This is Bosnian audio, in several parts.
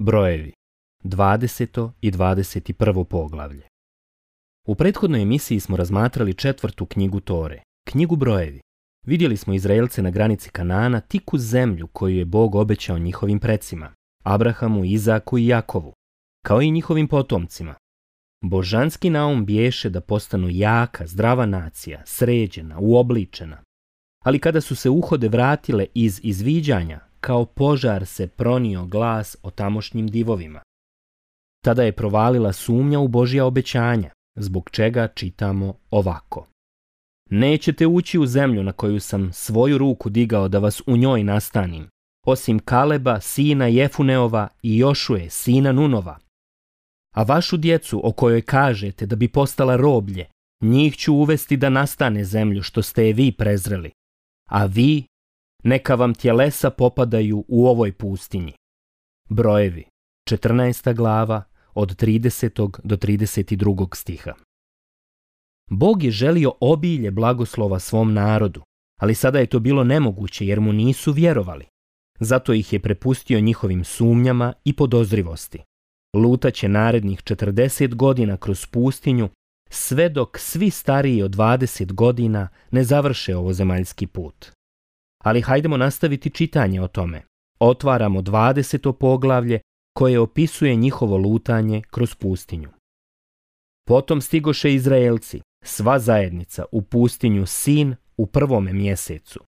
Brojevi 20. i 21. poglavlje U prethodnoj emisiji smo razmatrali četvrtu knjigu Tore, knjigu Brojevi. Vidjeli smo Izraelce na granici Kanana tiku zemlju koju je Bog obećao njihovim precima, Abrahamu, Izaku i Jakovu, kao i njihovim potomcima. Božanski naum biješe da postanu jaka, zdrava nacija, sređena, uobličena. Ali kada su se uhode vratile iz izviđanja, kao požar se pronio glas o tamošnjim divovima. Tada je provalila sumnja u Božja obećanja, zbog čega čitamo ovako. Nećete ući u zemlju na koju sam svoju ruku digao da vas u njoj nastanim, osim Kaleba, sina Jefuneova i Jošuje, sina Nunova. A vašu djecu o kojoj kažete da bi postala roblje, njih ću uvesti da nastane zemlju što ste je vi prezreli, a vi neka vam tjelesa popadaju u ovoj pustinji. Brojevi 14. glava od 30. do 32. stiha. Bog je želio obilje blagoslova svom narodu, ali sada je to bilo nemoguće jer mu nisu vjerovali. Zato ih je prepustio njihovim sumnjama i podozrivosti. Luta će narednih 40 godina kroz pustinju sve dok svi stariji od 20 godina ne završe ovo zemaljski put ali hajdemo nastaviti čitanje o tome. Otvaramo 20. poglavlje koje opisuje njihovo lutanje kroz pustinju. Potom stigoše Izraelci, sva zajednica u pustinju Sin u prvome mjesecu.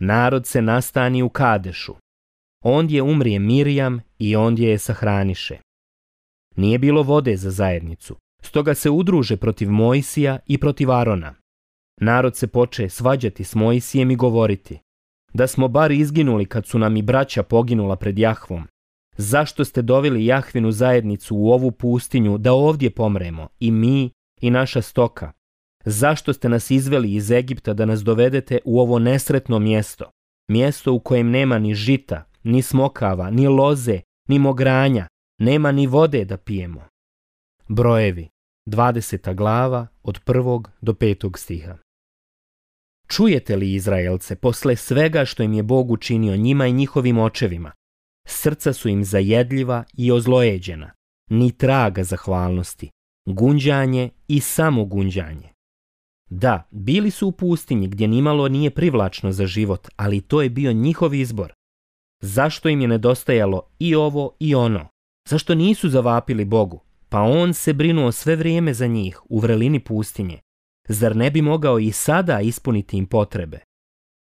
Narod se nastani u Kadešu. Ondje umrije Mirjam i ondje je sahraniše. Nije bilo vode za zajednicu, stoga se udruže protiv Mojsija i protiv Arona. Narod se poče svađati s Mojsijem i govoriti da smo bar izginuli kad su nam i braća poginula pred Jahvom. Zašto ste doveli Jahvinu zajednicu u ovu pustinju da ovdje pomremo, i mi, i naša stoka? Zašto ste nas izveli iz Egipta da nas dovedete u ovo nesretno mjesto? Mjesto u kojem nema ni žita, ni smokava, ni loze, ni mogranja, nema ni vode da pijemo. Brojevi, 20. glava od 1. do 5. stiha. Čujete li Izraelce posle svega što im je Bog učinio njima i njihovim očevima? Srca su im zajedljiva i ozlojeđena, ni traga zahvalnosti, gunđanje i samo gunđanje. Da, bili su u pustinji gdje nimalo nije privlačno za život, ali to je bio njihov izbor. Zašto im je nedostajalo i ovo i ono? Zašto nisu zavapili Bogu? Pa on se brinuo sve vrijeme za njih u vrelini pustinje, Zar ne bi mogao i sada ispuniti im potrebe?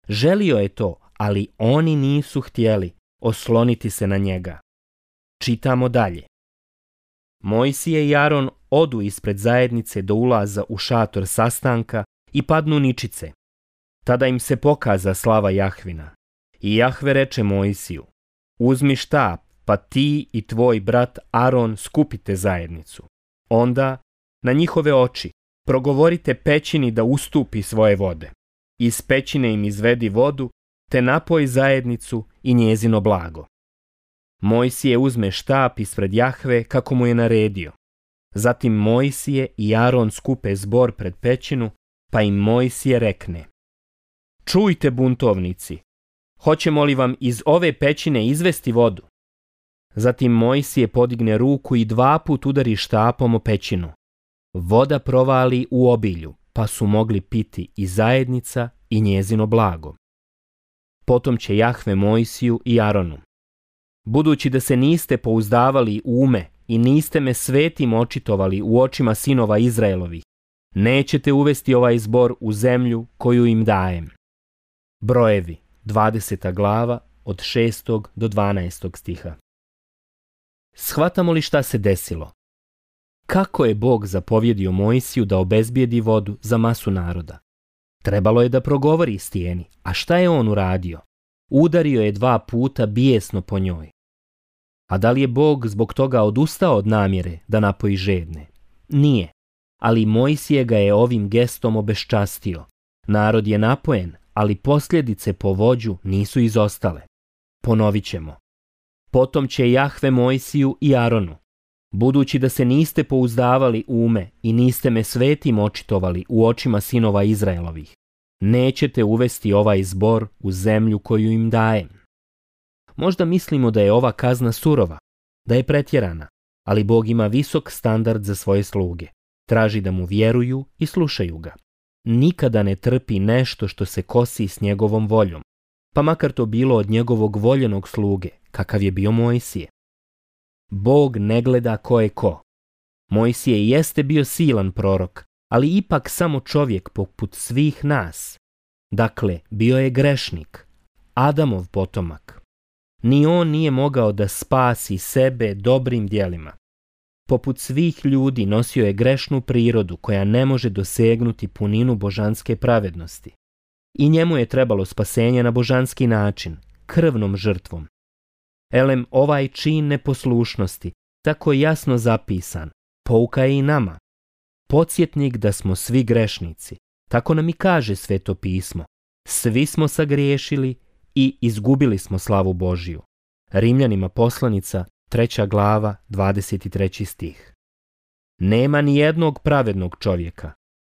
Želio je to, ali oni nisu htjeli osloniti se na njega. Čitamo dalje. Mojsije i Aron odu ispred zajednice do ulaza u šator sastanka i padnu ničice. Tada im se pokaza slava Jahvina. I Jahve reče Mojsiju, uzmi štap, pa ti i tvoj brat Aron skupite zajednicu. Onda, na njihove oči, progovorite pećini da ustupi svoje vode. Iz pećine im izvedi vodu, te napoji zajednicu i njezino blago. Mojsije uzme štap ispred Jahve kako mu je naredio. Zatim Mojsije i Aron skupe zbor pred pećinu, pa im Mojsije rekne. Čujte, buntovnici, hoćemo li vam iz ove pećine izvesti vodu? Zatim Mojsije podigne ruku i dva put udari štapom o pećinu, voda provali u obilju, pa su mogli piti i zajednica i njezino blago. Potom će Jahve Mojsiju i Aronu. Budući da se niste pouzdavali u ume i niste me svetim očitovali u očima sinova Izraelovih, nećete uvesti ovaj zbor u zemlju koju im dajem. Brojevi, 20. glava, od 6. do 12. stiha. Shvatamo li šta se desilo? kako je Bog zapovjedio Mojsiju da obezbijedi vodu za masu naroda. Trebalo je da progovori stijeni, a šta je on uradio? Udario je dva puta bijesno po njoj. A da li je Bog zbog toga odustao od namjere da napoji žedne? Nije, ali Mojsije ga je ovim gestom obeščastio. Narod je napojen, ali posljedice po vođu nisu izostale. Ponovit ćemo. Potom će Jahve Mojsiju i Aronu, Budući da se niste pouzdavali ume i niste me svetim očitovali u očima sinova Izraelovih, nećete uvesti ovaj zbor u zemlju koju im dajem. Možda mislimo da je ova kazna surova, da je pretjerana, ali Bog ima visok standard za svoje sluge. Traži da mu vjeruju i slušaju ga. Nikada ne trpi nešto što se kosi s njegovom voljom, pa makar to bilo od njegovog voljenog sluge, kakav je bio Mojsije. Bog ne gleda ko je ko. Mojsije jeste bio silan prorok, ali ipak samo čovjek poput svih nas. Dakle, bio je grešnik, Adamov potomak. Ni on nije mogao da spasi sebe dobrim dijelima. Poput svih ljudi nosio je grešnu prirodu koja ne može dosegnuti puninu božanske pravednosti. I njemu je trebalo spasenje na božanski način, krvnom žrtvom, Elem ovaj čin neposlušnosti, tako jasno zapisan, pouka je i nama. Podsjetnik da smo svi grešnici, tako nam i kaže sveto pismo. Svi smo sagriješili i izgubili smo slavu Božiju. Rimljanima poslanica, treća glava, 23. stih. Nema ni jednog pravednog čovjeka.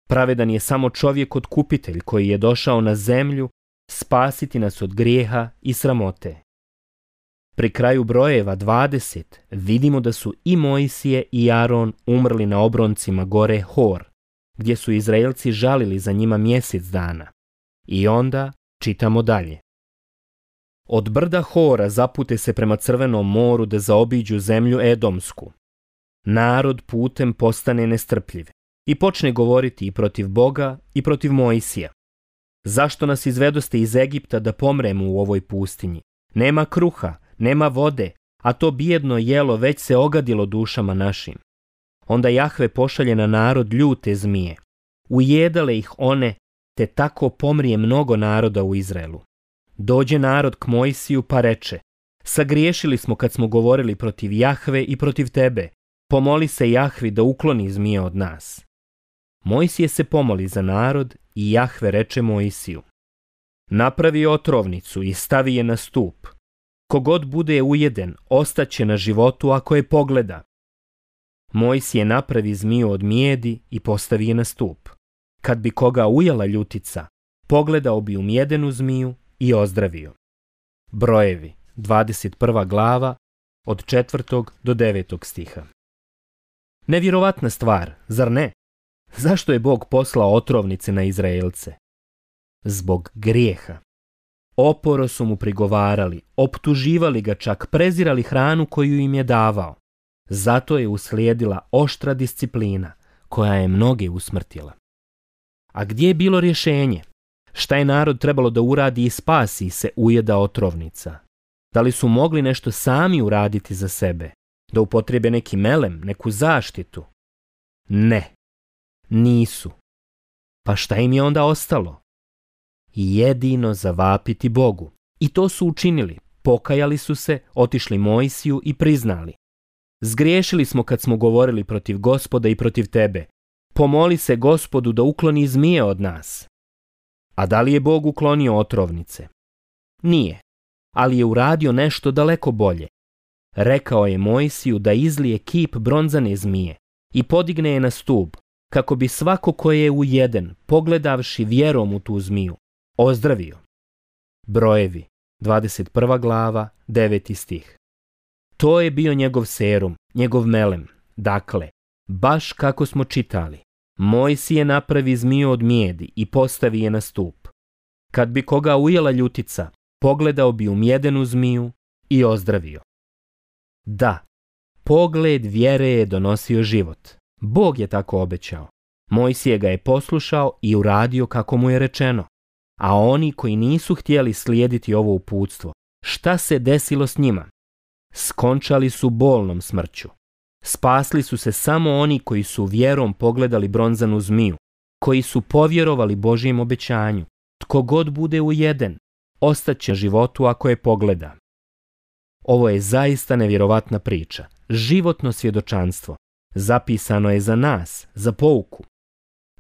Pravedan je samo čovjek otkupitelj koji je došao na zemlju spasiti nas od grijeha i sramote. Pri kraju brojeva 20 vidimo da su i Mojsije i Aron umrli na obroncima gore Hor, gdje su Izraelci žalili za njima mjesec dana. I onda čitamo dalje. Od brda Hora zapute se prema Crvenom moru da zaobiđu zemlju Edomsku. Narod putem postane nestrpljiv i počne govoriti i protiv Boga i protiv Mojsija. Zašto nas izvedoste iz Egipta da pomremo u ovoj pustinji? Nema kruha, nema vode, a to bijedno jelo već se ogadilo dušama našim. Onda Jahve pošalje na narod ljute zmije. Ujedale ih one, te tako pomrije mnogo naroda u Izraelu. Dođe narod k Mojsiju pa reče, sagriješili smo kad smo govorili protiv Jahve i protiv tebe. Pomoli se Jahvi da ukloni zmije od nas. Mojsije se pomoli za narod i Jahve reče Mojsiju. Napravi otrovnicu i stavi je na stup, Kogod bude ujeden, ostaće na životu ako je pogleda. si je napravi zmiju od mijedi i postavi je na stup. Kad bi koga ujela ljutica, pogledao bi umjedenu zmiju i ozdravio. Brojevi, 21. glava, od 4. do 9. stiha. Nevjerovatna stvar, zar ne? Zašto je Bog poslao otrovnice na Izraelce? Zbog grijeha. Oporo su mu prigovarali, optuživali ga čak, prezirali hranu koju im je davao. Zato je uslijedila oštra disciplina koja je mnoge usmrtila. A gdje je bilo rješenje? Šta je narod trebalo da uradi i spasi se ujeda otrovnica? Da li su mogli nešto sami uraditi za sebe? Da upotrebe neki melem, neku zaštitu? Ne, nisu. Pa šta im je onda ostalo? i jedino zavapiti Bogu. I to su učinili. Pokajali su se, otišli Mojsiju i priznali. Zgriješili smo kad smo govorili protiv gospoda i protiv tebe. Pomoli se gospodu da ukloni zmije od nas. A da li je Bog uklonio otrovnice? Nije, ali je uradio nešto daleko bolje. Rekao je Mojsiju da izlije kip bronzane zmije i podigne je na stub, kako bi svako koje je ujeden, pogledavši vjerom u tu zmiju, ozdravio. Brojevi, 21. glava, 9. stih. To je bio njegov serum, njegov melem. Dakle, baš kako smo čitali, si je napravi zmiju od mijedi i postavi je na stup. Kad bi koga ujela ljutica, pogledao bi u mjedenu zmiju i ozdravio. Da, pogled vjere je donosio život. Bog je tako obećao. Mojsije ga je poslušao i uradio kako mu je rečeno. A oni koji nisu htjeli slijediti ovo uputstvo, šta se desilo s njima? Skončali su bolnom smrću. Spasli su se samo oni koji su vjerom pogledali bronzanu zmiju, koji su povjerovali Božijem obećanju. Tko god bude ujeden, će životu ako je pogleda. Ovo je zaista nevjerovatna priča, životno svjedočanstvo. Zapisano je za nas, za pouku.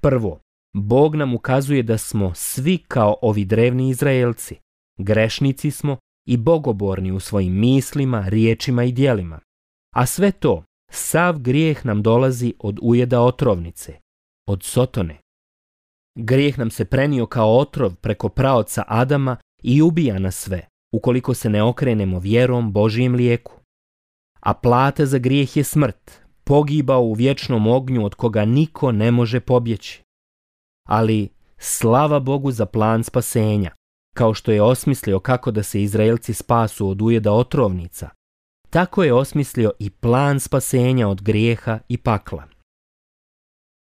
Prvo, Bog nam ukazuje da smo svi kao ovi drevni Izraelci. Grešnici smo i bogoborni u svojim mislima, riječima i dijelima. A sve to, sav grijeh nam dolazi od ujeda otrovnice, od sotone. Grijeh nam se prenio kao otrov preko praoca Adama i ubija nas sve, ukoliko se ne okrenemo vjerom Božijem lijeku. A plata za grijeh je smrt, pogibao u vječnom ognju od koga niko ne može pobjeći ali slava Bogu za plan spasenja, kao što je osmislio kako da se Izraelci spasu od ujeda otrovnica, tako je osmislio i plan spasenja od grijeha i pakla.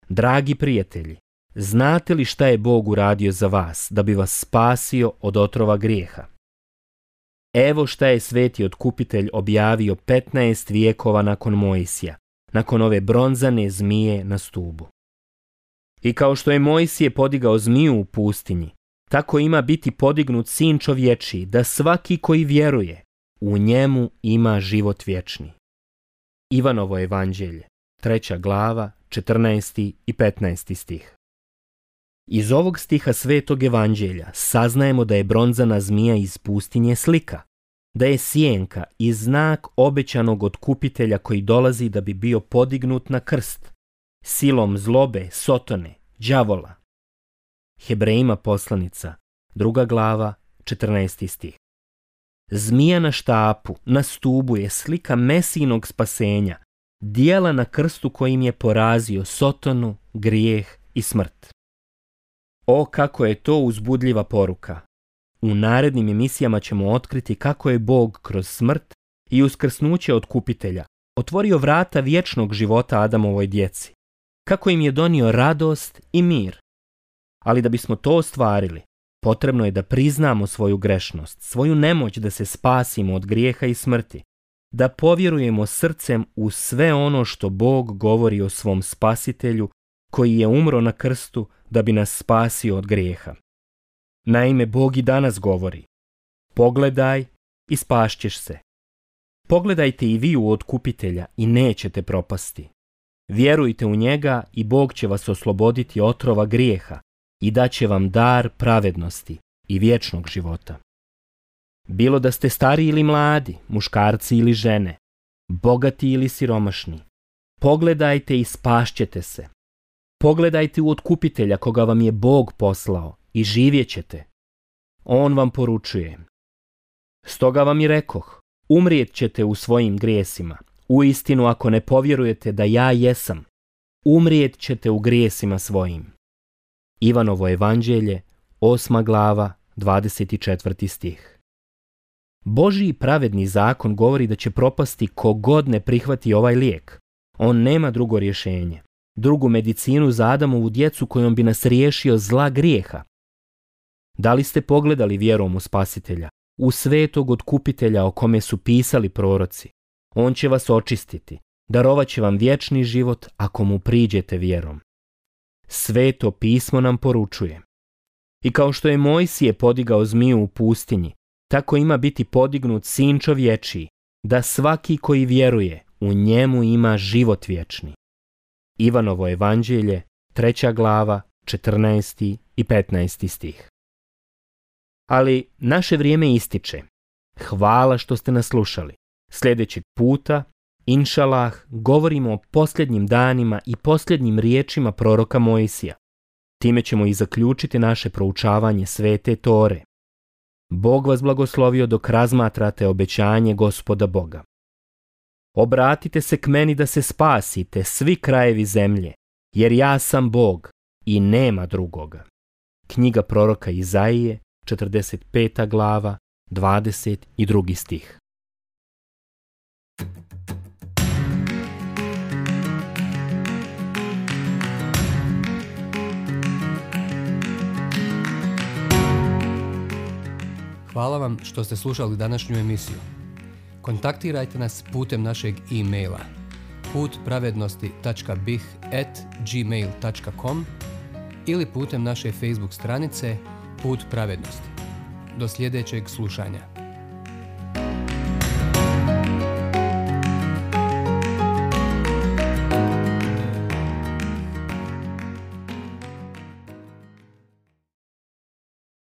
Dragi prijatelji, znate li šta je Bog uradio za vas da bi vas spasio od otrova grijeha? Evo šta je sveti otkupitelj objavio 15 vijekova nakon Mojsija, nakon ove bronzane zmije na stubu. I kao što je Mojsije podigao zmiju u pustinji, tako ima biti podignut sin čovječi da svaki koji vjeruje, u njemu ima život vječni. Ivanovo evanđelje, treća glava, 14. i 15. stih. Iz ovog stiha svetog evanđelja saznajemo da je bronzana zmija iz pustinje slika, da je sjenka i znak obećanog otkupitelja koji dolazi da bi bio podignut na krst, silom zlobe, sotone, đavola. Hebrejima poslanica, druga glava, 14. stih. Zmija na štapu, na stubu je slika mesinog spasenja, dijela na krstu kojim je porazio sotonu, grijeh i smrt. O kako je to uzbudljiva poruka. U narednim emisijama ćemo otkriti kako je Bog kroz smrt i uskrsnuće od kupitelja otvorio vrata vječnog života Adamovoj djeci kako im je donio radost i mir. Ali da bismo to ostvarili, potrebno je da priznamo svoju grešnost, svoju nemoć da se spasimo od grijeha i smrti, da povjerujemo srcem u sve ono što Bog govori o svom spasitelju koji je umro na krstu da bi nas spasio od grijeha. Naime, Bog i danas govori. Pogledaj i spašćeš se. Pogledajte i vi u otkupitelja i nećete propasti. Vjerujte u njega i Bog će vas osloboditi otrova grijeha i daće vam dar pravednosti i vječnog života. Bilo da ste stari ili mladi, muškarci ili žene, bogati ili siromašni, pogledajte i spašćete se. Pogledajte u otkupitelja koga vam je Bog poslao i živjet ćete. On vam poručuje. Stoga vam i rekoh, umrijet ćete u svojim grijesima – u istinu, ako ne povjerujete da ja jesam, umrijet ćete u grijesima svojim. Ivanovo evanđelje, osma glava, 24. stih. Božiji pravedni zakon govori da će propasti kogod ne prihvati ovaj lijek. On nema drugo rješenje. Drugu medicinu za Adamovu djecu kojom bi nas riješio zla grijeha. Da li ste pogledali vjerom u spasitelja, u svetog otkupitelja o kome su pisali proroci? On će vas očistiti, darovat će vam vječni život ako mu priđete vjerom. Sveto pismo nam poručuje. I kao što je Mojsije podigao zmiju u pustinji, tako ima biti podignut sin čovječiji, da svaki koji vjeruje u njemu ima život vječni. Ivanovo evanđelje, treća glava, 14. i 15. stih. Ali naše vrijeme ističe. Hvala što ste nas slušali. Sljedećeg puta, inšalah, govorimo o posljednjim danima i posljednjim riječima proroka Mojsija. Time ćemo i zaključiti naše proučavanje svete Tore. Bog vas blagoslovio dok razmatrate obećanje gospoda Boga. Obratite se k meni da se spasite svi krajevi zemlje, jer ja sam Bog i nema drugoga. Knjiga proroka Izaije, 45. glava, 22. stih. Hvala vam što ste slušali današnju emisiju. Kontaktirajte nas putem našeg e-maila putpravednosti.bih at gmail.com ili putem naše Facebook stranice Put pravednosti. Do sljedećeg slušanja.